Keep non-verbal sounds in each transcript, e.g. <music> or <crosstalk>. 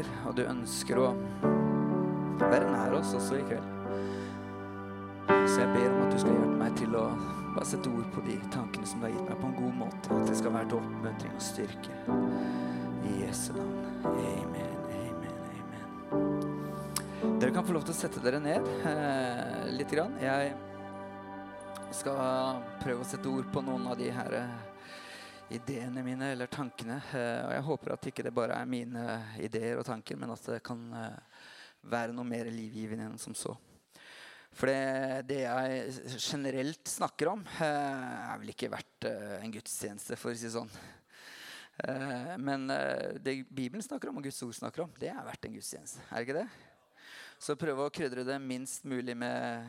elsker, og du ønsker å være nær oss også i kveld. Så jeg ber om at du skal hjelpe meg til å bare sette ord på de tankene som du har gitt meg, på en god måte. At det skal være til oppmuntring og styrke. I Jesu navn. Amen, amen, amen. Dere kan få lov til å sette dere ned eh, litt. Grann. Jeg skal prøve å sette ord på noen av de her eh, ideene mine eller tankene. Eh, og jeg håper at ikke det bare er mine ideer og tanker, men at det kan eh, være noe mer livgivende enn som så. For det, det, jeg generelt snakker om, eh, er vel ikke verdt en gudstjeneste, for å si det sånn. Men det Bibelen snakker om, og Guds ord snakker om, det er verdt en gudstjeneste. Er det ikke det? Så prøve å krydre det minst mulig med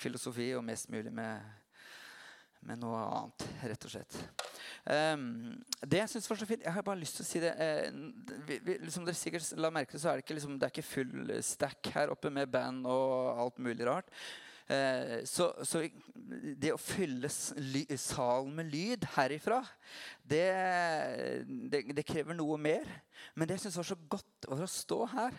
filosofi og mest mulig med, med noe annet, rett og slett. Um, det jeg synes var så fint Jeg har bare lyst til å si det. Vi, som dere sikkert la merke til, så er det ikke, liksom, det er ikke full stack her oppe med band og alt mulig rart. Uh, så, så, det å fylle salen med lyd herifra, det, det, det krever noe mer. Men det jeg syns var så godt var å stå her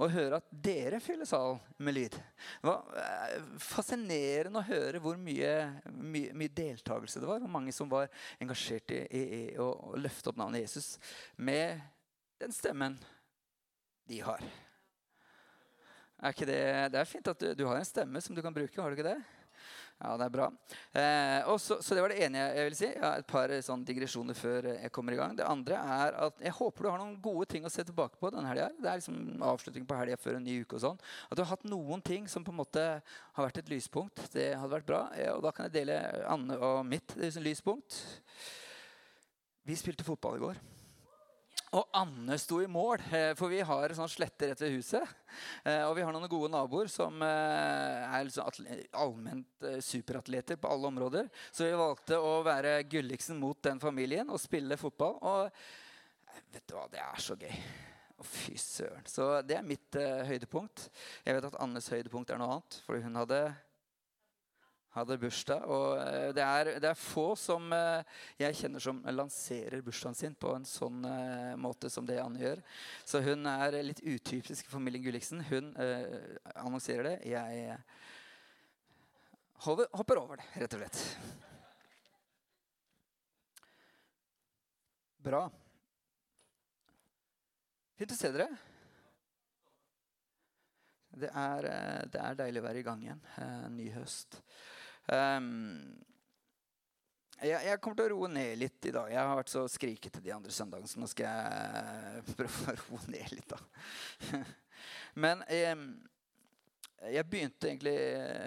og høre at dere fyller salen med lyd. Det var eh, fascinerende å høre hvor mye, mye, mye deltakelse det var. Hvor mange som var engasjert i, i, i å løfte opp navnet Jesus med den stemmen de har. Er det, det er fint at du, du har en stemme som du kan bruke. har du ikke det? Ja, det er bra. Eh, så, så, det var det ene jeg, jeg vil si. Har et par eh, sånn digresjoner før jeg kommer i gang. Det andre er at jeg håper du har noen gode ting å se tilbake på denne helga. Det er liksom avslutning på helga før en ny uke og sånn. At du har hatt noen ting som på en måte har vært et lyspunkt. Det hadde vært bra. Og da kan jeg dele Anne og mitt lyspunkt. Vi spilte fotball i går. Og Anne sto i mål, eh, for vi har sånn slette rett ved huset. Eh, og vi har noen gode naboer som eh, er liksom allment superatleter på alle områder. Så vi valgte å være gulliksen mot den familien og spille fotball. Og vet du hva, det er så gøy. Å, fy søren. Så det er mitt høydepunkt. Jeg vet at Annes høydepunkt er noe annet. For hun hadde hadde bursdag. Og eh, det er, det er, få som eh, jeg kjenner som lanserer bursdagen sin på en sånn eh, måte som det Anne gjør. Så hun er litt utypisk for familien Gulliksen. Hun eh, annonserer det. Jeg hopper, hopper over det, rett og slett. Bra. Fint å se dere. Det er, det er, deilig å være i gang igjen. En ny høst. Um, jeg, kommer til å roe ned litt i dag. Jeg har vært så skrikete de andre søndagene, så nå skal jeg <laughs> prøve å roe ned litt. da. <laughs> Men um, jeg begynte egentlig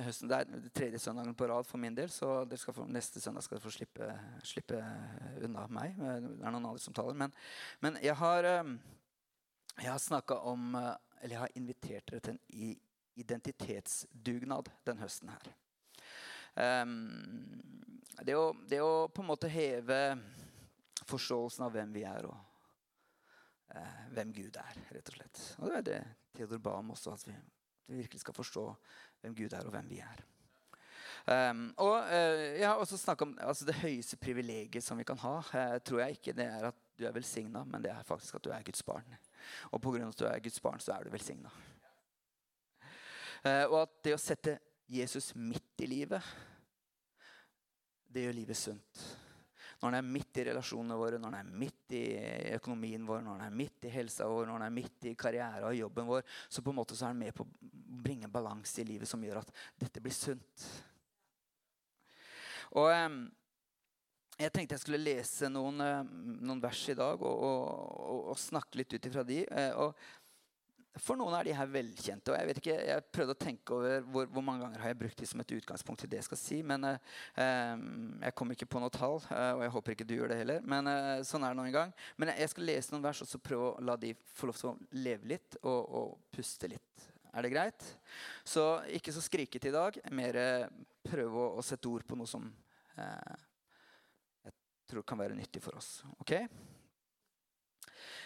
høsten Det er tredje søndagen på rad for min del, så få, neste søndag skal dere få slippe, slippe, unna meg. Det er noen andre som taler. Men, men jeg har, jeg har snakka om Eller jeg har invitert dere til en identitetsdugnad den høsten her. Um, det, å, det, å, på en måte heve forståelsen av hvem vi er, og uh, hvem Gud er, rett og slett. Og det er det Theodor ba om også, at vi virkelig skal forstå hvem Gud er, og hvem vi er. Um, og uh, Jeg har også snakka om altså det høyeste privilegiet som vi kan ha. Uh, tror jeg ikke det er at du er velsigna, men det er faktisk at du er Guds barn. Og pga. at du er Guds barn, så er du velsigna. Uh, og at det å sette Jesus midt i livet, det gjør livet sunt. Når han er midt i relasjonene våre, når han er midt i økonomien vår, når han er midt i helsa vår, når han er midt i karriere og jobben vår, så på en måte så er han med på å bringe balanse i livet som gjør at dette blir sunt. Og Jeg tenkte jeg skulle lese noen, noen vers i dag og, og, og, og snakke litt ut ifra de. Eh, og for noen er de her velkjente. og Jeg vet ikke, jeg prøvde å tenke over hvor, hvor mange ganger har jeg brukt de som et utgangspunkt til det jeg skal si. Men eh, jeg kommer ikke på noe tall, eh, og jeg håper ikke du gjør det heller. Men eh, sånn er det noen gang. Men jeg skal lese noen vers og så prøve å la de få lov til å leve litt og, og puste litt. Er det greit? Så ikke så skrikete i dag. Mer eh, prøve å, å, sette ord på noe som eh, jeg tror kan være nyttig for oss. ok?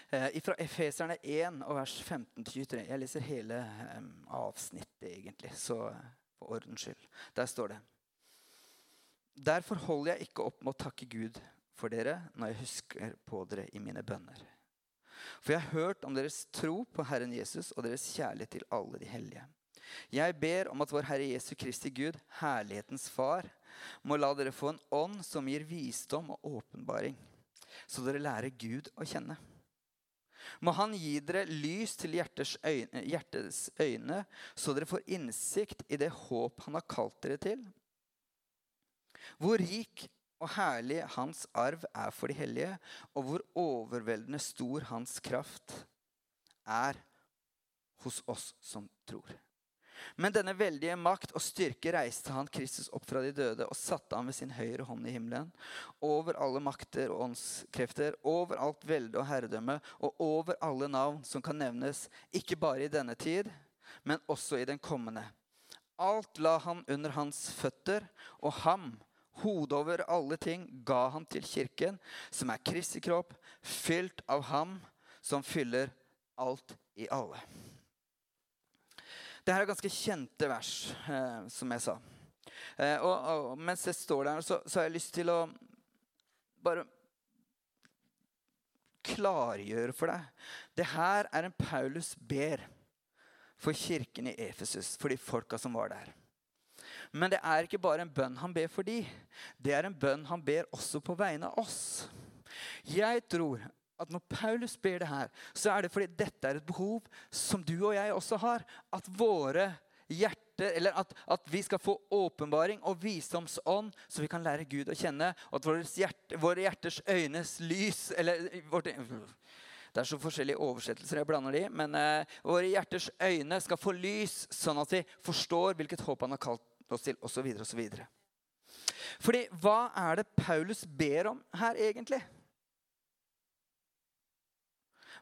Eh, fra Efeserne 1 og vers 15-23. Jeg leser hele eh, avsnittet, egentlig, så for ordens skyld. Der står det Derfor holder jeg ikke opp med å takke Gud for dere når jeg husker på dere i mine bønner. For jeg har hørt om deres tro på Herren Jesus og deres kjærlighet til alle de hellige. Jeg ber om at vår Herre Jesu Kristi Gud, herlighetens Far, må la dere få en ånd som gir visdom og åpenbaring, så dere lærer Gud å kjenne. Må Han gi dere lys til øyne, hjertets øyne, så dere får innsikt i det håp Han har kalt dere til. Hvor rik og herlig Hans arv er for de hellige, og hvor overveldende stor Hans kraft er hos oss som tror. Men denne veldige makt og styrke reiste han Kristus opp fra de døde og satte ham ved sin høyre hånd i himmelen. Over alle makter og åndskrefter, over alt velde og herredømme og over alle navn som kan nevnes, ikke bare i denne tid, men også i den kommende. Alt la han under hans føtter, og ham, hodet over alle ting, ga han til kirken, som er Kristi kropp, fylt av ham som fyller alt i alle. Det her er ganske kjente vers, eh, som jeg sa. Eh, og, og, mens jeg står der, så, så, har jeg lyst til å bare klargjøre for deg. Det her er en Paulus ber for kirken i Efesus, for de folka som var der. Men det er ikke bare en bønn han ber for de. Det er en bønn han ber også på vegne av oss. Jeg tror at når Paulus ber det her, så er det fordi dette er et behov som du og jeg også har. At våre hjerter, eller at, at vi skal få åpenbaring og visdomsånd, så vi kan lære Gud å kjenne. Og at hjerte, våre hjerters øynes lys eller vårt, Det er så forskjellige oversettelser, jeg blander de. Men uh, våre hjerters øyne skal få lys, sånn at vi forstår hvilket håp han har kalt oss til, osv. osv. Fordi hva er det Paulus ber om her, egentlig?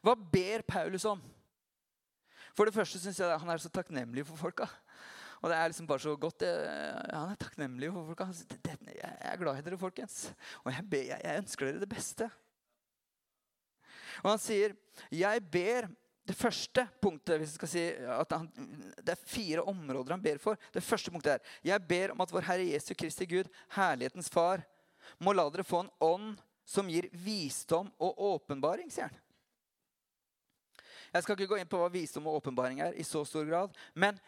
Hva ber Paulus om? For det første syns jeg han er så takknemlig for folka. Og det er liksom bare så godt. Han er takknemlig for folka. Jeg er glad i dere, folkens. Og jeg, ber, jeg ønsker dere det beste. Og han sier, 'Jeg ber' Det første punktet hvis jeg skal si at han, Det er fire områder han ber for. Det første punktet er Jeg ber om at vår Herre Jesu Kristi Gud, herlighetens Far, må la dere få en ånd som gir visdom og åpenbaring, sier han. Jeg skal ikke gå inn på hva visdom og åpenbaring er, i så stor grad. Men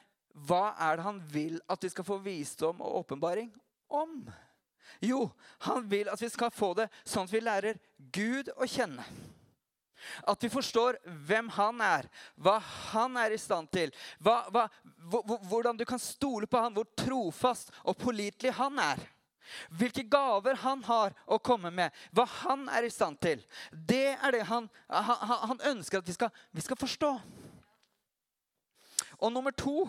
hva er det han vil at vi skal få visdom og åpenbaring om? Jo, han vil at vi skal få det sånn at vi lærer Gud å kjenne. At vi forstår hvem han er, hva han er i stand til. Hva, hva, hvordan du kan stole på han, hvor trofast og pålitelig han er. Hvilke gaver han har å komme med, hva han er i stand til. Det er det han, han, han ønsker at vi skal, vi skal, forstå. Og nummer to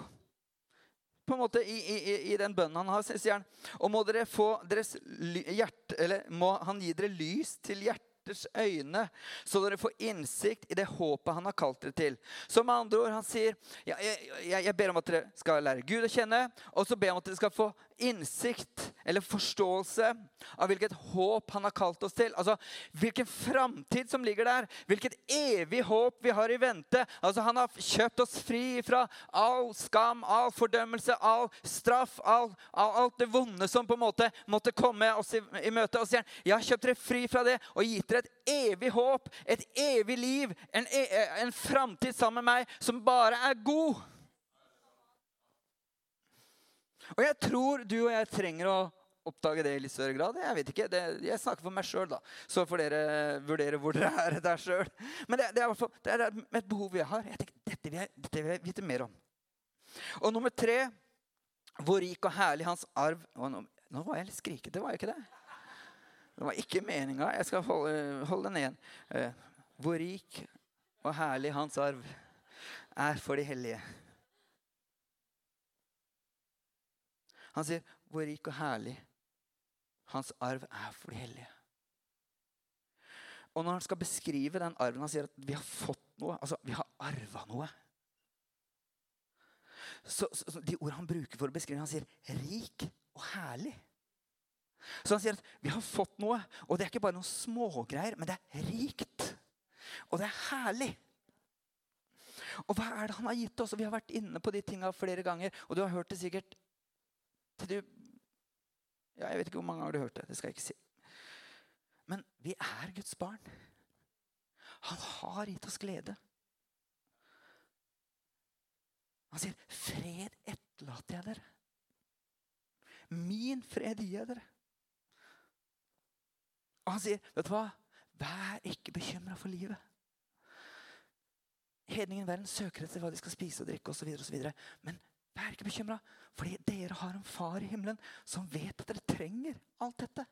på en måte i, i, i den bønnen han har, sier han Og må dere få deres hjerte, eller må han gi dere lys til hjerters øyne, så dere får innsikt i det håpet han har kalt dere til. Så med andre ord, han sier, jeg, jeg, jeg ber om at dere skal lære Gud å kjenne, og så ber jeg om at dere skal få innsikt eller forståelse av hvilket håp han har kalt oss til. Altså hvilken framtid som ligger der. Hvilket evig håp vi har i vente. Altså Han har kjøpt oss fri fra all skam, all fordømmelse, all straff, all, all, alt det vonde som på en måte måtte komme oss i, i møte. Og sier han, jeg har kjøpt dere fri fra det og gitt dere et evig håp, et evig liv, en, e, en framtid sammen med meg som bare er god. Og jeg tror du og jeg trenger å oppdage det i litt større grad. Jeg vet ikke, det, jeg snakker for meg sjøl, da. Så får dere vurdere hvor dere er der sjøl. Men det, det, er, det, er et behov jeg har. Jeg tenker, dette vil jeg, dette vil jeg vite mer om. Og nummer tre hvor rik og herlig hans arv nå, nå, var jeg litt skrikete, var jeg ikke det? Det var ikke meninga. Jeg skal holde, holde den igjen. Uh, hvor rik og herlig hans arv er for de hellige. Han sier, 'Hvor rik og herlig hans arv er for de hellige'. Og når han skal beskrive den arven, han sier at vi har fått noe. Altså, vi har arva noe. Så, så, De ordene han bruker for å beskrive, han sier 'rik og herlig'. Så han sier at vi har fått noe, og det er ikke bare noen smågreier, men det er rikt. Og det er herlig. Og hva er det han har gitt oss? Og Vi har vært inne på de tinga flere ganger, og du har hørt det sikkert til du ja, Jeg vet ikke hvor mange ganger du har hørt det. Det skal jeg ikke si. Men vi er Guds barn. Han har gitt oss glede. Han sier, 'Fred etterlater jeg dere'. Min fred gir jeg dere. Og han sier, 'Vet du hva? Vær ikke bekymra for livet'. Hedningen i verden søker etter hva de skal spise og drikke osv. Men vær ikke bekymra, fordi dere har en far i himmelen som vet at dere trenger alt dette.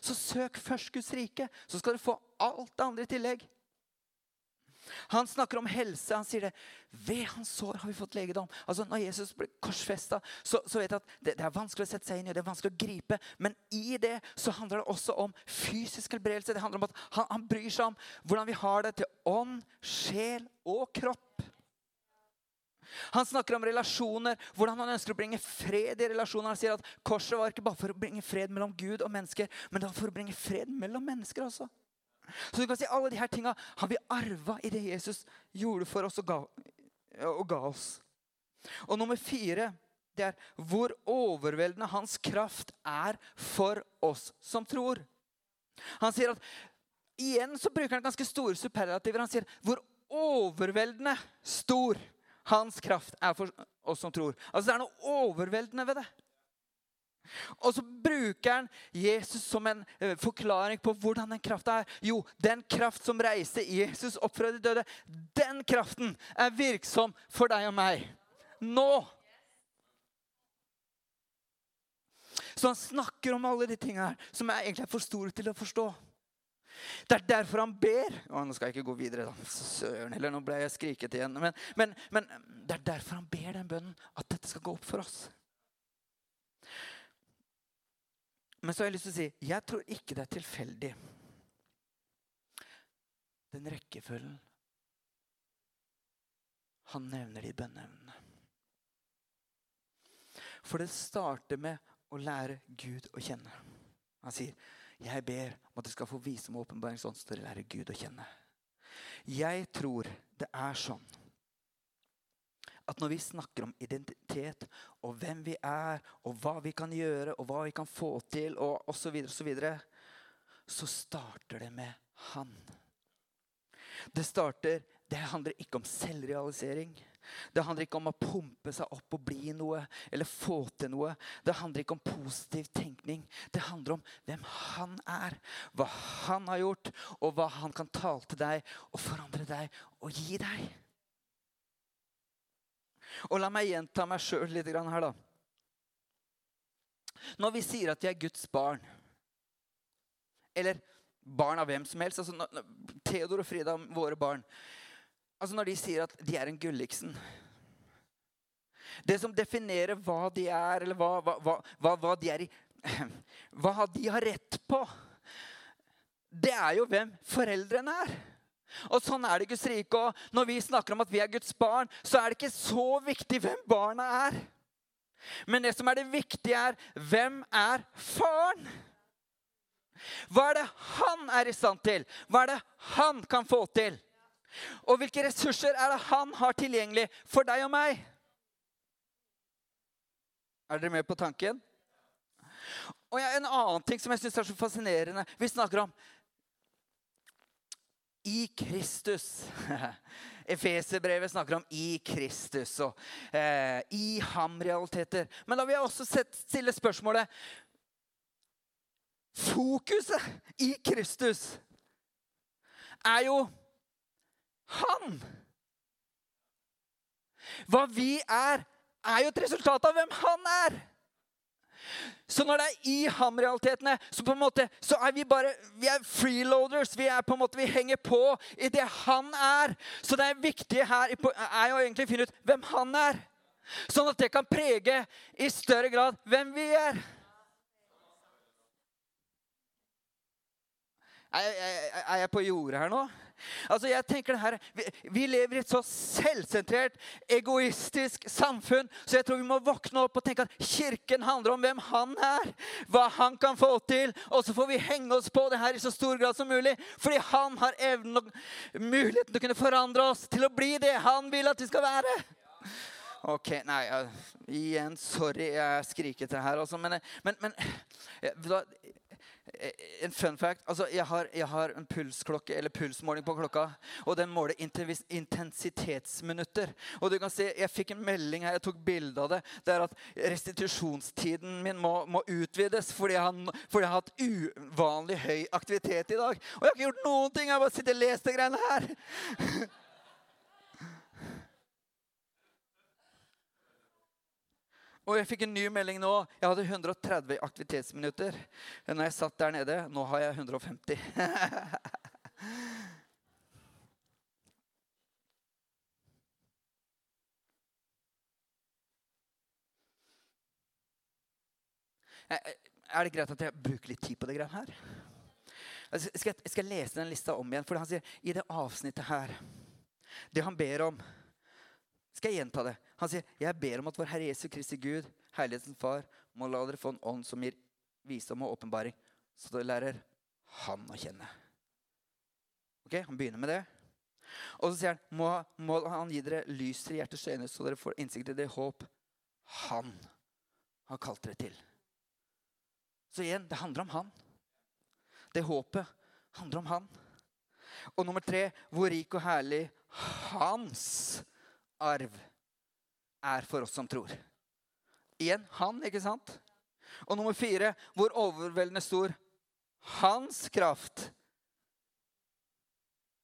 Så søk først Guds rike, så skal dere få alt det andre i tillegg. Han snakker om helse. Han sier det. Ved hans sår har vi fått legedom. Altså Når Jesus ble korsfesta, så, så, vet jeg at det, det, er vanskelig å sette seg inn i, det er vanskelig å gripe. Men i det så handler det også om fysisk helbredelse. Det handler om at han, han bryr seg om hvordan vi har det til ånd, sjel og kropp. Han snakker om relasjoner, hvordan han ønsker å bringe fred i relasjoner. Han sier at korset var ikke bare for å bringe fred mellom Gud og mennesker, men det var for å bringe fred mellom mennesker også. Så du kan si Alle disse tinga har vi arva i det Jesus gjorde for oss og ga, og ga oss. Og nummer fire det er hvor overveldende hans kraft er for oss som tror. Han sier at Igjen så bruker han ganske store superlativer. Han sier hvor overveldende stor hans kraft er for oss som tror. Altså Det er noe overveldende ved det. Og så bruker han Jesus som en eh, forklaring på hvordan den krafta er. Jo, den kraft som reiste Jesus opp fra de døde, den kraften er virksom for deg og meg. Nå. Så han snakker om alle de tingene her som er egentlig er for store til å forstå. Det er derfor han ber Å, Nå skal jeg ikke gå videre. da. Søren heller, nå ble jeg skriket igjen. Men, men, men det er derfor han ber den bønnen, at dette skal gå opp for oss. Men så har jeg lyst til å si jeg tror ikke det er tilfeldig. Den rekkefølgen han nevner de bønneevnene. For det starter med å lære Gud å kjenne. Han sier, 'Jeg ber om at du skal få vise meg åpenbaring sånn at dere lærer Gud å kjenne'. Jeg tror det er sånn at når vi snakker om identitet og hvem vi er, og hva vi kan gjøre, og hva vi kan få til, og osv., så, videre, så, videre, så starter det med Han. Det starter Det handler ikke om selvrealisering. Det handler ikke om å pumpe seg opp og bli noe eller få til noe. Det handler ikke om positiv tenkning. Det handler om hvem han er, hva han har gjort, og hva han kan tale til deg og forandre deg og gi deg. Og la meg gjenta meg sjøl litt her, da. Når vi sier at vi er Guds barn, eller barn av hvem som helst altså Theodor og Frida, våre barn altså Når de sier at de er en Gulliksen Det som definerer hva de er, eller hva, hva, hva, hva de er i <clears throat> Hva de har rett på, det er jo hvem foreldrene er. Og Sånn er det i Guds rike. Og når vi snakker om at vi er Guds barn, så er det ikke så viktig hvem barna er. Men det som er det viktige, er hvem er faren? Hva er det han er i stand til? Hva er det han kan få til? Og hvilke ressurser er det han har tilgjengelig for deg og meg? Er dere med på tanken? Og En annen ting som jeg synes er så fascinerende Vi snakker om i Kristus. <laughs> Efeserbrevet snakker om 'i Kristus' og eh, 'i ham'-realiteter. Men da vil jeg også stille spørsmålet Fokuset i Kristus er jo han. Hva vi er, er jo et resultat av hvem han er. Så når det er i ham-realitetene, så på en måte, så er vi bare vi er freeloaders. Vi er på en måte, vi henger på i det han er. Så det viktige her er jo egentlig å finne ut hvem han er. Sånn at det kan prege i større grad hvem vi er. Er jeg på jordet her nå? Altså jeg tenker det her, vi, vi, lever i et så selvsentrert, egoistisk samfunn, så jeg tror vi må våkne opp og tenke at kirken handler om hvem han er. Hva han kan få til. Og så får vi henge oss på det her i så stor grad som mulig. Fordi han har evnen og muligheten til å kunne forandre oss til å bli det han vil at vi skal være. Ok, nei, uh, igjen, sorry, jeg skriker til her, også, Men, men, men Eh, en fun fact. Altså, jeg har, jeg har en pulsklokke, eller pulsmåling på klokka. Og den måler intensitetsminutter. Og du kan se, Jeg fikk en melding her, jeg tok bilde av det. Det er at restitusjonstiden min må, må utvides fordi jeg, har, fordi jeg, har, hatt uvanlig høy aktivitet i dag. Og jeg har ikke gjort noen ting. Jeg har bare sittet og lest de greiene her. <laughs> Og jeg fikk en ny melding nå. Jeg hadde 130 aktivitetsminutter når jeg satt der nede. Nå har jeg 150. <laughs> Er det greit at jeg bruker litt tid på det greiene her? Altså, skal jeg skal lese den lista om igjen. For han sier i det avsnittet her Det han ber om skal jeg gjenta det. Han sier, 'Jeg ber om at vår Herre Jesu Kristi Gud, Herlighetens Far, må la dere få en ånd som gir visdom og åpenbaring, så dere lærer Han å kjenne.' Ok, Han begynner med det. Og så sier han, må, må Han gi dere lys til hjertets øyne, så dere får innsikt i det håp Han har kalt dere til. Så igjen, det handler om Han. Det håpet handler om Han. Og nummer tre, hvor rik og herlig Hans arv er for oss som tror. Igjen han, ikke sant? Og nummer fire hvor overveldende stor hans kraft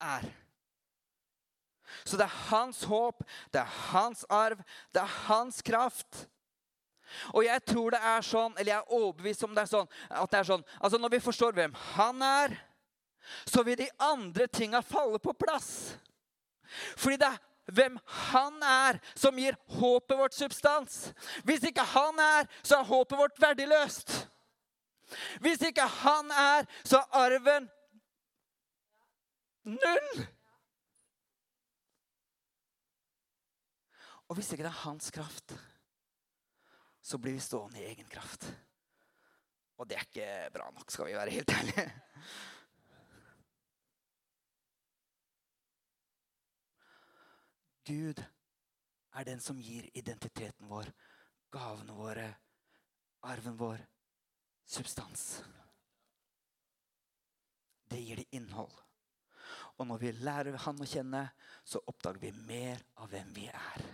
er. Så det er hans håp, det er hans arv, det er hans kraft. Og jeg tror det er sånn, eller jeg er overbevist om det er sånn, at det er sånn altså Når vi forstår hvem han er, så vil de andre tinga falle på plass. Fordi det er hvem han er, som gir håpet vårt substans. Hvis ikke han er, så er håpet vårt verdiløst. Hvis ikke han er, så er arven null. Og hvis ikke det er hans kraft, så blir vi stående i egen kraft. Og det er ikke bra nok, skal vi være helt ærlige. Gud er den som gir identiteten vår, gavene våre, arven vår, substans. Det gir det innhold. Og når vi lærer Han å kjenne, så oppdager vi mer av hvem vi er.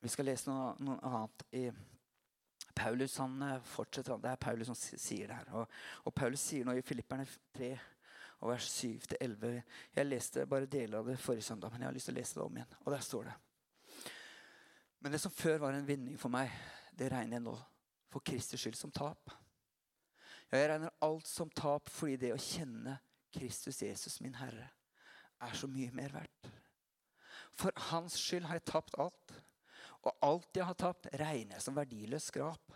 Vi skal lese noe, noe annet i Paulus han eh, fortsetter, Det er Paulus som sier det her. Og, og Paulus sier noe i Filipperne 3 og vers 7-11. Jeg leste bare deler av det forrige søndag, men jeg har lyst til å lese det om igjen. Og der står det. Men det som før var en vinning for meg, det regner jeg nå for Kristus skyld som tap. Ja, jeg regner alt som tap fordi det å kjenne Kristus Jesus, min Herre, er så mye mer verdt. For hans skyld har jeg tapt alt. Og alt jeg har tapt, regner jeg som verdiløs skrap.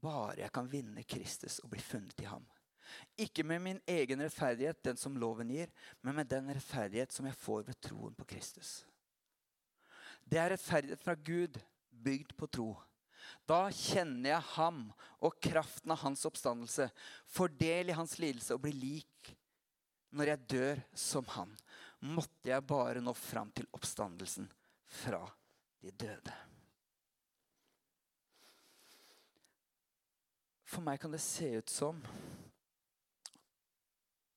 Bare jeg kan vinne Kristus og bli funnet i ham. Ikke med min egen rettferdighet, den som loven gir, men med den rettferdighet som jeg får ved troen på Kristus. Det er rettferdighet fra Gud, bygd på tro. Da kjenner jeg ham og kraften av hans oppstandelse, får del i hans lidelse og blir lik når jeg dør som han. Måtte jeg bare nå fram til oppstandelsen fra de døde. For meg kan det se ut som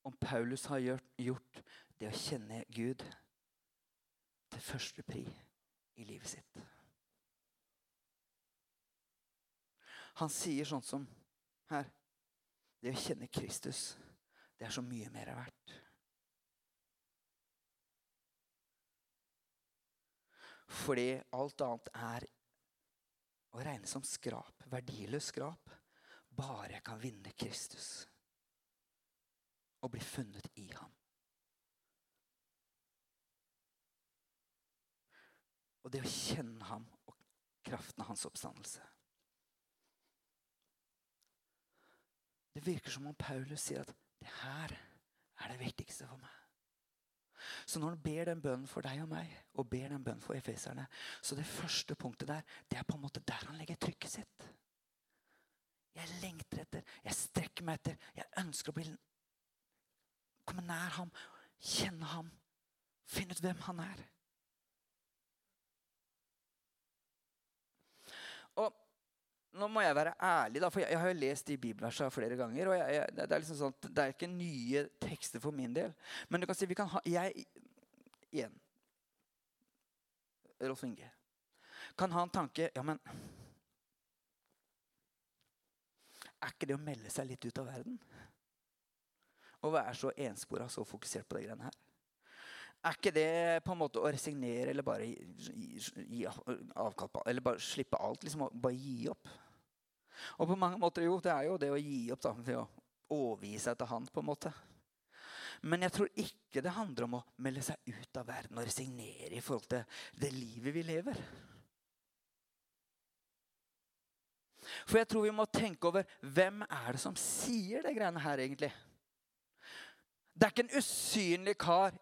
om Paulus har gjort, det å kjenne Gud til første pri i livet sitt. Han sier sånn som her Det å kjenne Kristus, det er så mye mer verdt. Fordi alt annet er å regne som skrap, verdiløs skrap, bare jeg kan vinne Kristus og bli funnet i ham. Og det å kjenne ham og kraften av hans oppstandelse. Det virker som om Paulus sier at det her er det viktigste for meg. Så når han ber den bønnen for deg og meg, og ber den bønnen for efeserne, så det første punktet der, det er på en måte der han legger trykket sitt. Jeg lengter etter, jeg strekker meg etter, jeg ønsker å bli Komme nær ham, kjenne ham, finne ut hvem han er. Og nå må jeg være ærlig, da, for jeg, har jo lest de bibelversene flere ganger. og jeg, jeg, det, er liksom sånn, at det er ikke nye tekster for min del. Men du kan si vi kan ha Jeg igjen Rolf Inge. Kan ha en tanke Ja, men Er ikke det å melde seg litt ut av verden? Å være så enspora, så fokusert på de greiene her? Er ikke det på en måte å resignere eller bare gi, gi avkall på Eller bare slippe alt? liksom Bare gi opp? Og på mange måter, jo, det er jo det å gi opp. da, Til å overgi seg til Han. på en måte. Men jeg tror ikke det handler om å melde seg ut av verden og resignere i forhold til det livet vi lever. For jeg tror vi må tenke over hvem er det som sier det greiene her, egentlig. Det er ikke en usynlig kar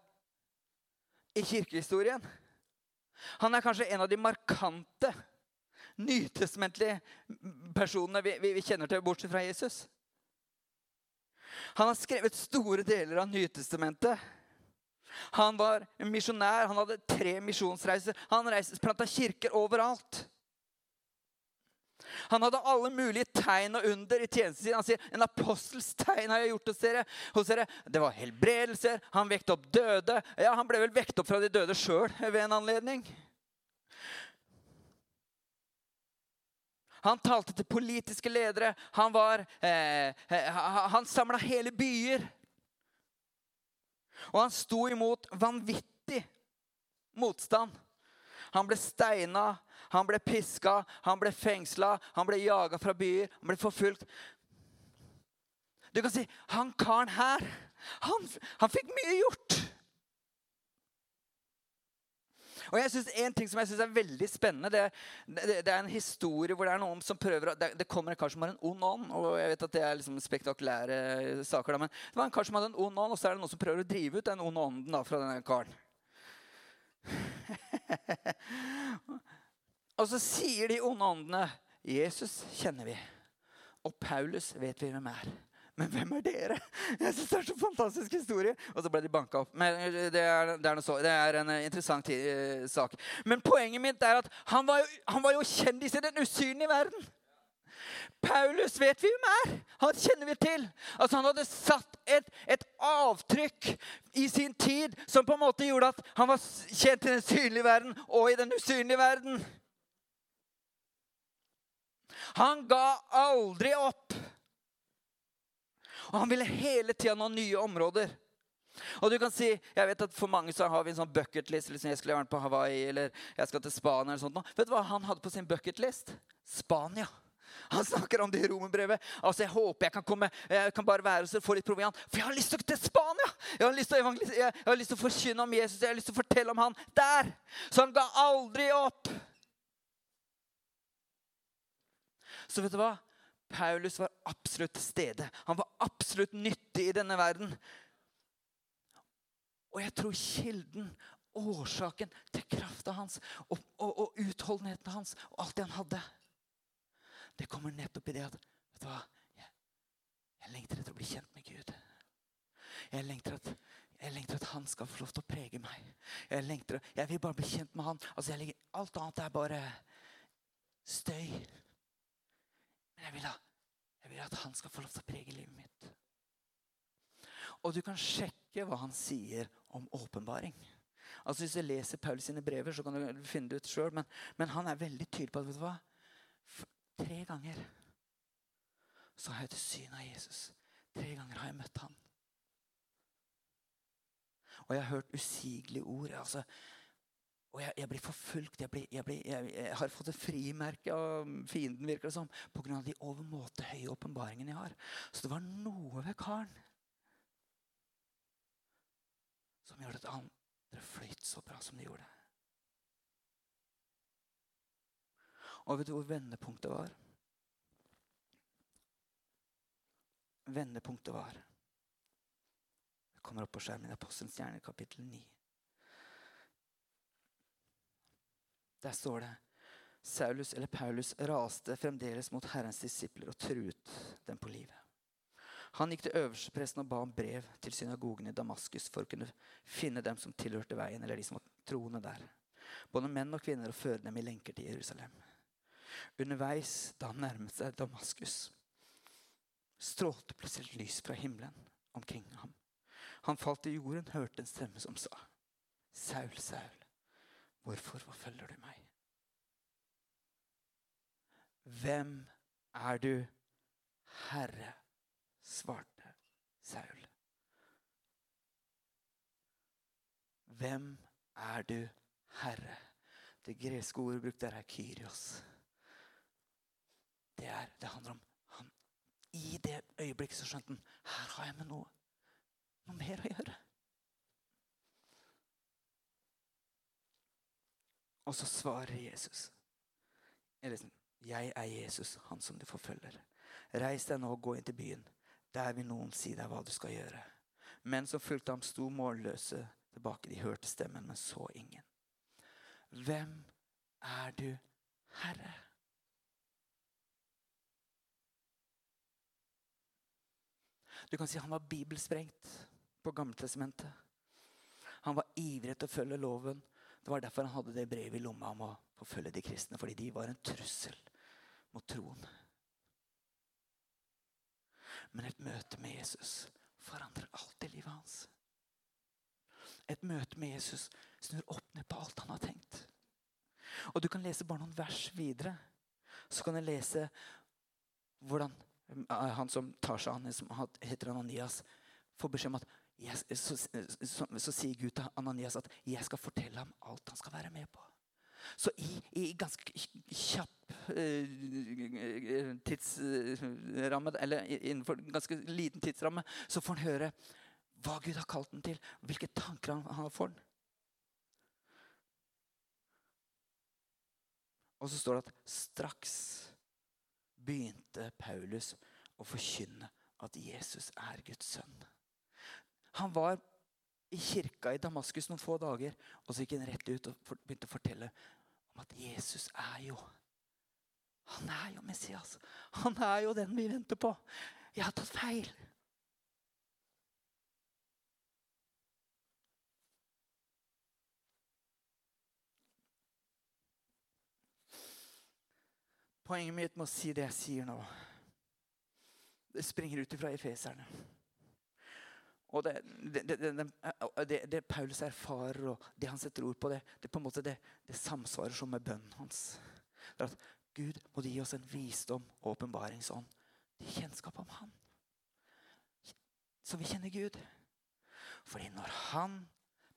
i kirkehistorien. Han er kanskje en av de markante nytestamentlige personene vi, vi, vi kjenner til, bortsett fra Jesus. Han har skrevet store deler av Nytestamentet. Han var misjonær. Han hadde tre misjonsreiser. Han reiste, planta kirker overalt. Han hadde alle mulige tegn og under i tjenesten sin. Han sier en apostels tegn har jeg gjort hos dere. hos dere. Det var helbredelser. Han vekte opp døde. Ja, Han ble vel vekt opp fra de døde sjøl ved en anledning. Han talte til politiske ledere. Han, var, eh, han samla hele byer. Og han sto imot vanvittig motstand. Han ble steina, han ble piska, han ble fengsla, han ble jaga fra byer, han ble forfulgt. Du kan si han karen her, han, han fikk mye gjort. Og jeg synes En ting som jeg synes er veldig spennende, det, det, det, er en historie hvor det er noen som prøver Det, det kommer en kar som har en ond ånd. og jeg vet at Det er liksom spektakulære saker, da, men det var en kar som hadde en ond ånd, og så er det noen som prøver å drive ut den onde ånden da, fra denne karen. <laughs> og så sier de onde åndene Jesus kjenner vi, og Paulus vet vi hvem er. Men hvem er dere? Jeg synes Det er så fantastisk historie. Og så ble de banka opp. Men eh, det er, det er, så, det er en eh, interessant uh, sak. Men poenget mitt er at han var, jo, han var jo kjendis i den usynlige verden. Paulus vet vi hvem er. Han kjenner vi til. Altså Han hadde satt et, et, avtrykk i sin tid som på en måte gjorde at han var kjent i den synlige verden og i den usynlige verden. Han ga aldri opp. Og han ville hele tida nå nye områder. Og du kan si, jeg vet at For mange så har vi en sånn bucketlist. Liksom jeg skulle vært på Hawaii eller jeg skal til Spania. eller sånt. Vet du hva han hadde på sin bucketlist? Spania. Han snakker om det i romerbrevet. Altså, Jeg håper jeg kan komme, jeg kan bare være og få litt proviant. For jeg har lyst til Spania! Jeg har, lyst til å jeg har lyst til å forkynne om Jesus. Jeg har lyst til å fortelle om han der. Så han ga aldri opp. Så vet du hva? Paulus var absolutt til stede. Han var absolutt nyttig i denne verden. Og jeg tror kilden, årsaken til krafta hans og, og, og, utholdenheten hans og alt det han hadde, det kommer nettopp i det at vet du hva, jeg, jeg lengter etter å bli kjent med Gud. Jeg lengter, at, jeg lengter at han skal få lov til å prege meg. Jeg, lengter, jeg vil bare bli kjent med han. Altså, legger, alt annet er bare støy. Jeg vil, ha, jeg vil at han skal få lov til å prege livet mitt. Og du kan sjekke hva han sier om åpenbaring. Altså Hvis du leser Paulus sine brever, så kan du finne det ut sjøl. Men, men, han er veldig tydelig på at vet du hva? tre ganger så har jeg til syn av Jesus. Tre ganger har jeg møtt han. Og jeg har hørt usigelige ord. altså og jeg, jeg, blir forfulgt. Jeg, blir, jeg, blir, jeg, har fått et frimerke av fienden virker det som, pga. de overmåte høye åpenbaringene jeg har. Så det var noe ved karen som gjorde at andre fløyt så bra som de gjorde. Og vet du hvor vendepunktet var? Vendepunktet var Det kommer opp på skjermen i Apostelens hjerne, kapittel 9. Der står det Saulus eller Paulus raste fremdeles mot Herrens disipler og truet dem på livet. Han gikk til øverstepresten og ba om brev til synagogen i Damaskus for å kunne finne dem som tilhørte veien, eller de som var troende der. Både menn og kvinner, og føre dem i lenker til Jerusalem. Underveis da han nærmet seg Damaskus, strålte plutselig lys fra himmelen omkring ham. Han falt i jorden, hørte en stemme som sa, 'Saul, Saul, hvorfor forfølger du meg?' Hvem er du, Herre? svarte Saul. Hvem er du, Herre? Det greske ordet brukt er Kyrios. Det, er, det handler om han. I det øyeblikket så skjønte han her har jeg med noe, noe mer å gjøre. Og så svarer Jesus. Jeg er Jesus, han som du forfølger. Reis deg nå og gå inn til byen. Der vil noen si deg hva du skal gjøre. Menn som fulgte ham, sto målløse tilbake. De hørte stemmen, men så ingen. Hvem er du, Herre? Du kan si han var bibelsprengt på Gammeltestamentet. Han var ivrig til å følge loven. Det var derfor han hadde det brevet i lomma om å forfølge de kristne. Fordi de var en trussel mot troen. Men et møte med Jesus forandrer alt i livet hans. Et møte med Jesus snur opp ned på alt han har tenkt. Og Du kan lese bare noen vers videre. Så kan du lese hvordan eh, han som tar seg an, som heter Ananias, får beskjed om at så, så, så, sier Gud til Ananias at 'jeg skal fortelle ham alt han skal være med på'. Så i, i ganske kjapp uh, tidsramme, eller innenfor ganske liten tidsramme, så får han høre hva Gud har kalt den til, hvilke tanker han har for den. Og så står det at straks begynte Paulus å forkynne at Jesus er Guds sønn. Han var i kirka i Damaskus noen få dager, og så gikk han rett ut og begynte å fortelle om at Jesus er jo Han er jo Messias. Han er jo den vi venter på. Jeg har tatt feil. Poenget mitt med å si det jeg sier nå, det springer ut ifra efeserne. Og det, det, det, det, Paulus erfarer, og det han setter ord på, det, på en måte det, samsvarer som med bønnen hans. Det er at Gud må gi oss en visdom og åpenbaringsånd til kjennskap om Han. Så vi kjenner Gud. Fordi når Han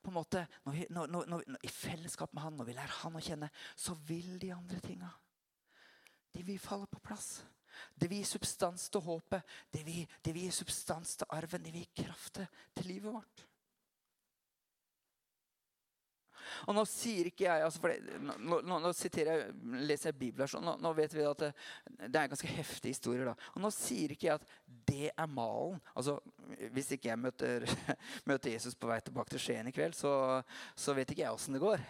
på en måte, når vi, når, når, I fellesskap med Han, når vi lærer Han å kjenne, så vil de andre tinga De vil falle på plass. Det vil gi substans til håpet. Det vil, det vil gi substans til arven. Det vil gi kraft til livet vårt. Og nå sier ikke jeg altså det, nå, nå, nå jeg, leser jeg Bibelen. Nå, nå, vet vi at det, det er ganske heftige historier. da. Og nå sier ikke jeg at det er malen. Altså, Hvis ikke jeg møter, <laughs> møter Jesus på vei tilbake til Skien i kveld, så, så vet ikke jeg åssen det går.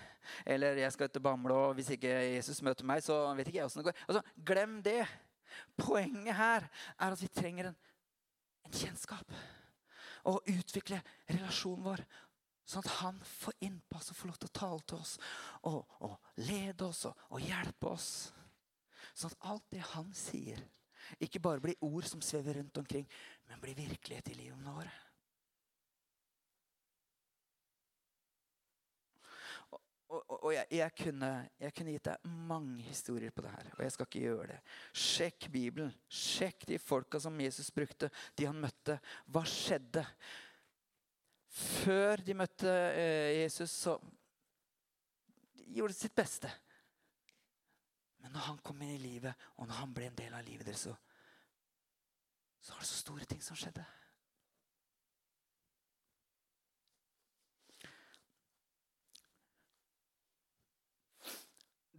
Eller jeg skal til Bamble, og hvis ikke Jesus møter meg, så vet ikke jeg åssen det går. Altså, Glem det. Poenget her er at vi trenger en, en kjennskap. Og utvikle relasjonen vår. Sånn at han får innpass og får lov til å tale til oss og, og lede oss og, og hjelpe oss. Sånn at alt det han sier, ikke bare blir ord som svever rundt omkring, men blir virkelighet i livene våre. Og, og, jeg, jeg, kunne, jeg, kunne, gitt deg mange historier på det her, og jeg skal ikke gjøre det. Sjekk Bibelen. Sjekk de folka som Jesus brukte, de han møtte. Hva skjedde? Før de møtte eh, Jesus, så de gjorde de sitt beste. Men når han kom inn i livet, og når han ble en del av livet deres, så, så var det så store ting som skjedde.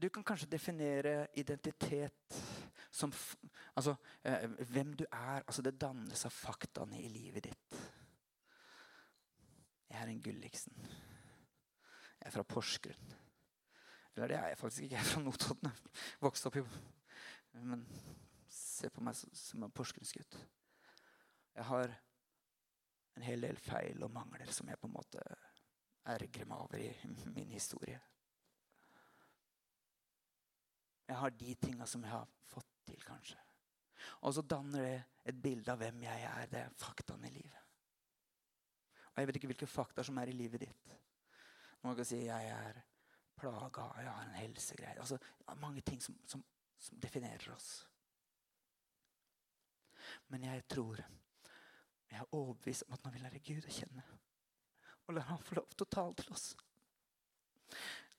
Du kan kanskje definere identitet som altså, eh, hvem du er. Altså, det dannes av faktaene i livet ditt. Jeg er en Gulliksen. Jeg er fra Porsgrunn. Eller det er jeg faktisk ikke. Jeg er fra Notodden. Vokste opp i Men se på meg som en porsgrunnsgutt. Jeg har en hel del feil og mangler som jeg på en måte ergrer meg over i min historie. Jeg har de tinga som jeg har fått til, kanskje. Og så danner det et bilde av hvem jeg er. Det er faktaene i livet. Og jeg vet ikke hvilke fakta som er i livet ditt. Noen kan si jeg er plaga, jeg har en helsegreie. Altså, mange ting som, som, som definerer oss. Men jeg tror, jeg er overbevist om at når vi lærer Gud å kjenne, og lar Han få lov til å tale til oss,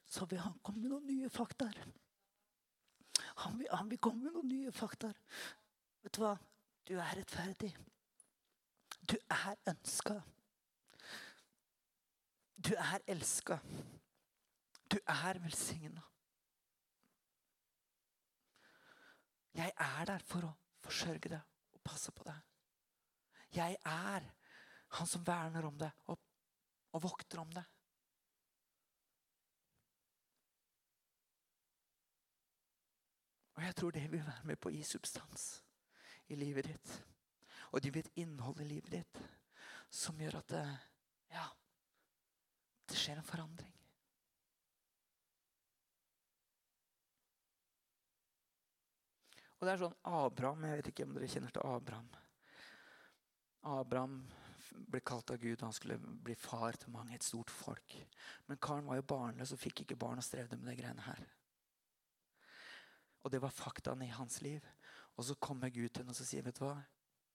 så vil Han komme med noen nye fakta. Han vil, han vil komme med noen nye fakta. Vet du hva? Du er rettferdig. Du er ønska. Du er elska. Du er velsigna. Jeg er der for å forsørge deg og passe på deg. Jeg er han som verner om deg og, og vokter om deg. Og jeg tror det vil være med på å gi substans i livet ditt. Og det vil et innhold i livet ditt som gjør at det, ja, det skjer en forandring. Og det er sånn Abraham Jeg vet ikke om dere kjenner til Abraham. Abraham ble kalt av Gud, han skulle bli far til mange, et stort folk. Men karen var jo barnløs og fikk ikke barn og strevde med de greiene her. Og det var faktaene i hans liv. Og så kommer Gud til henne og sier, vet du hva?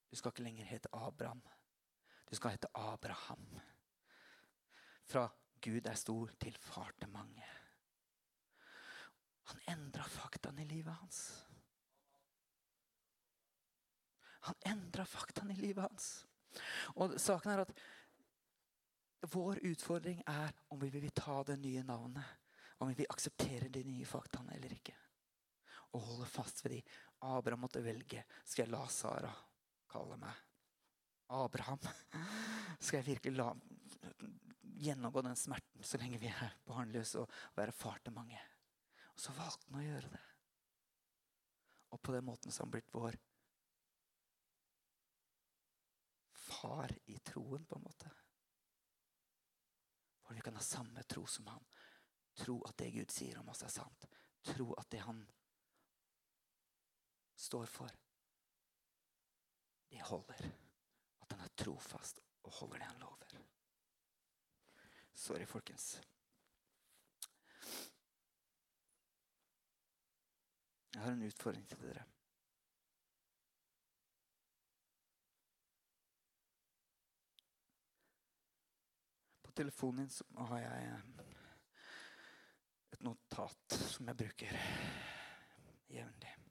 Du skal ikke lenger hete Abraham. Du skal hete Abraham. Fra Gud er stor til far til mange. Han endra faktaene i livet hans. Han endra faktaene i livet hans. Og saken er at vår utfordring er om vi vil ta det nye navnet. Om vi vil akseptere de nye faktaene eller ikke. Og holde fast ved de. Abraham måtte velge. Skal jeg la Sara kalle meg Abraham? <laughs> Skal jeg virkelig la gjennomgå den smerten så lenge vi er barnløse og være far til mange? Og så valgte han å gjøre det. Og på den måten så har blitt vår far i troen, på en måte. For vi kan ha samme tro som han. Tro at det Gud sier om oss, er sant. Tro at det han står for, det holder. At han er trofast og holder det han lover. Sorry, folkens. Jeg har en utfordring til dere. På telefonen din har jeg et notat som jeg bruker jevnlig.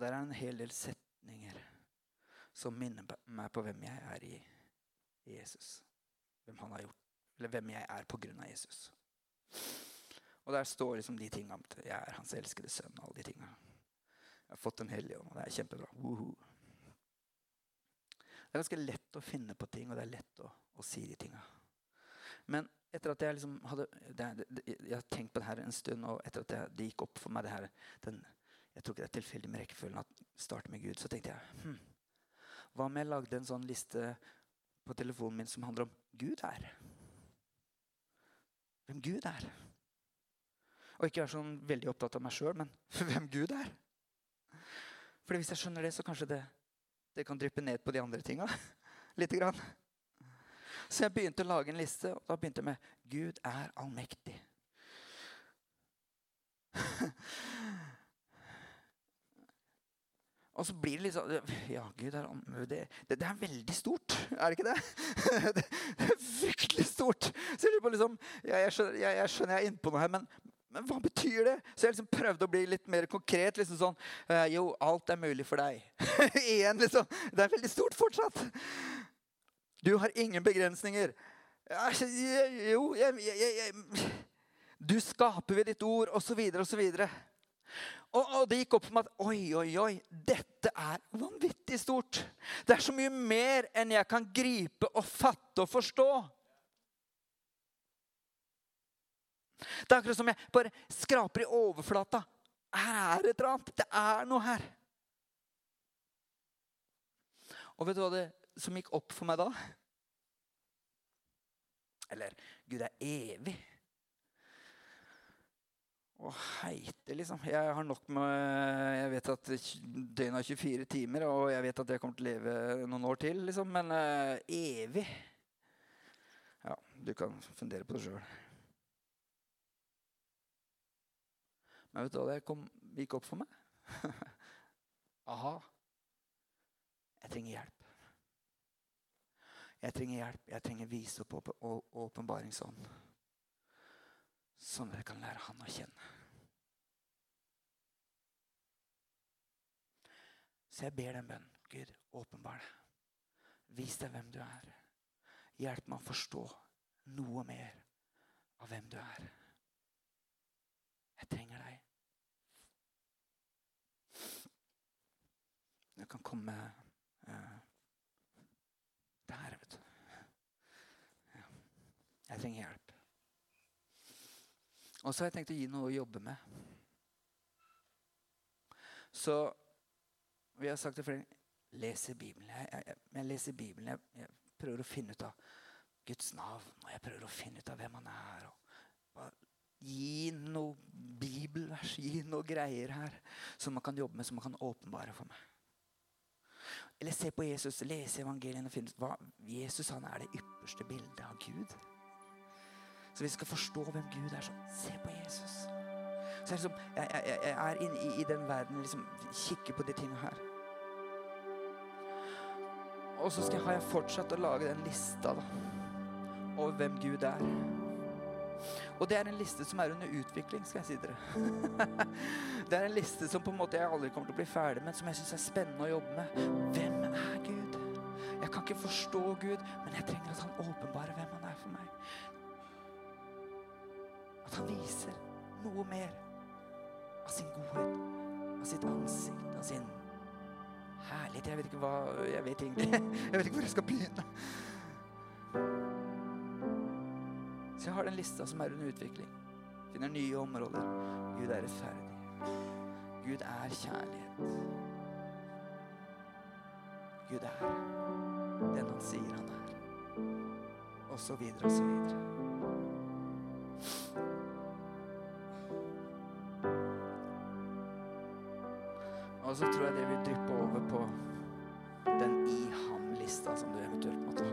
Og Der er en hel del setninger som minner meg på hvem jeg er i, Jesus. Hvem han har gjort, eller hvem jeg er på grunn av Jesus. Og der står liksom de tinga om jeg er hans elskede sønn. og alle de tingene. Jeg har fått Den hellige ånd, og det er kjempebra. Woohoo. Det er ganske lett å finne på ting, og det er lett å, å si de tinga. Men etter at jeg liksom hadde det, det, Jeg har tenkt på det her en stund, og etter at jeg, det gikk opp for meg det her den, Jeg tror ikke det er tilfeldig med rekkefølgen at starte med Gud. Så tenkte jeg hm, Hva om jeg lagde en sånn liste på telefonen min som handler om Gud er? Hvem Gud er. Og ikke være sånn veldig opptatt av meg sjøl, men <laughs> hvem Gud er. Fordi hvis jeg skjønner det, så kanskje det det kan dryppe ned på de andre tinga. <laughs> Lite grann. Så jeg begynte å lage en liste, og da begynte jeg med 'Gud er allmektig'. <laughs> og så blir det litt sånn Ja, Gud det, det, det, er veldig stort, er det ikke det? <laughs> det, er fryktelig stort. Så jeg, liksom, ja, jeg, skjønner, jeg, jeg skjønner jeg er inne på noe her, men men hva betyr det? Så jeg liksom prøvde å bli litt mer konkret. liksom sånn, uh, Jo, alt er mulig for deg. <laughs> Igjen, liksom. Det er veldig stort fortsatt. Du har ingen begrensninger. Jo, jeg, jeg, jeg, Du skaper ved ditt ord, osv., osv. Og, og det gikk opp for meg at oi, oi, oi, dette er vanvittig stort. Det er så mye mer enn jeg kan gripe og fatte og forstå. Det er akkurat som jeg bare skraper i overflata. Her er det et eller annet. Det er noe her. Og vet du hva det som gikk opp for meg da? Eller Gud er evig. Heite, liksom. Jeg har nok med Jeg vet at døgnet har 24 timer, og jeg vet at jeg kommer til å leve noen år til, liksom. Men uh, evig Ja, du kan fundere på det sjøl. Men vet du hva det kom, gikk opp for meg? <laughs> Aha. Jeg trenger hjelp. Jeg trenger hjelp. Jeg trenger vise opp åpenbaringsånd. Sånn at jeg kan lære han å kjenne. Så jeg ber den bønnen. Gud, åpenbar deg. Vis deg hvem du er. Hjelp meg å forstå noe mer av hvem du er. Jeg trenger deg. Du kan komme uh, der, vet du. Ja. Jeg trenger hjelp. Og så har jeg tenkt å gi noe å jobbe med. Så vi har sagt det flere ganger. Leser Bibelen. Jeg, jeg, jeg, leser Bibelen. Jeg, jeg, prøver å finne ut av Guds navn. Og jeg prøver å finne ut av hvem han er. Og, gi noe bibelvers, gi noe greier her som man kan jobbe med, som man kan åpenbare for meg. Eller se på Jesus, lese evangeliene og finne ut hva Jesus han er det ypperste bildet av Gud. Så vi skal forstå hvem Gud er, så se på Jesus. Så jeg, liksom, jeg, jeg, jeg er inne i, i, den verden, liksom kikker på de tingene her. Og så skal, jeg fortsatt å lage den lista da, over hvem Gud er. Og det er en liste som er under utvikling, skal jeg si dere. <laughs> det er en liste som på en måte jeg aldri kommer til å bli ferdig med, som jeg syns er spennende å jobbe med. Hvem er Gud? Jeg kan ikke forstå Gud, men jeg trenger at han åpenbarer hvem han er for meg. At han viser noe mer av sin godhet, av sitt ansikt, av sin herlighet. Jeg vet ikke hva Jeg vet egentlig <laughs> Jeg vet ikke hvor jeg skal begynne. Så jeg har den lista som er under utvikling. Finner nye områder. Gud er rettferdig. Gud er kjærlighet. Gud er den han sier han er. Og så videre og så videre. Og så tror jeg det vil dyppe over på den i ham-lista som du eventuelt måtte ha.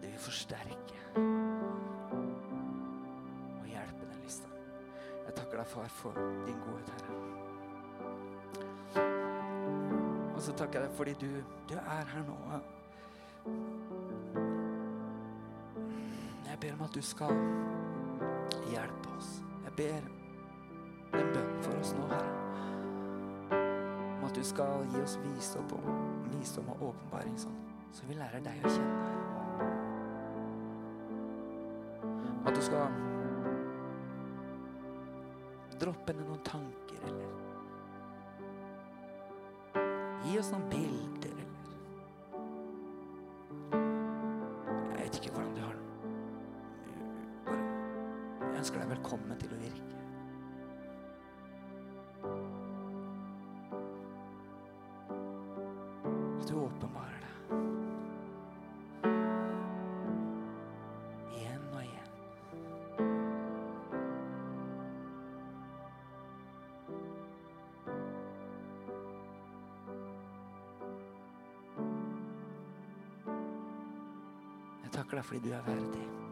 Det vil forsterke. og hjelpe den lista. Jeg takker deg, far, for din godhet, Herre. Og så takker jeg deg fordi du, du er her nå. Jeg ber om at du skal hjelpe oss. Jeg ber en bønn for oss nå, Herre. Du skal gi oss visdom, visdom og åpenbaring, sånn, så vi lærer deg å kjenne. At du skal droppe ned noen tanker, eller Gi oss noen bilder, eller Jeg vet ikke hvordan du har den. Bare Jeg ønsker deg velkommen til å virke. Takker deg fordi du er verdig.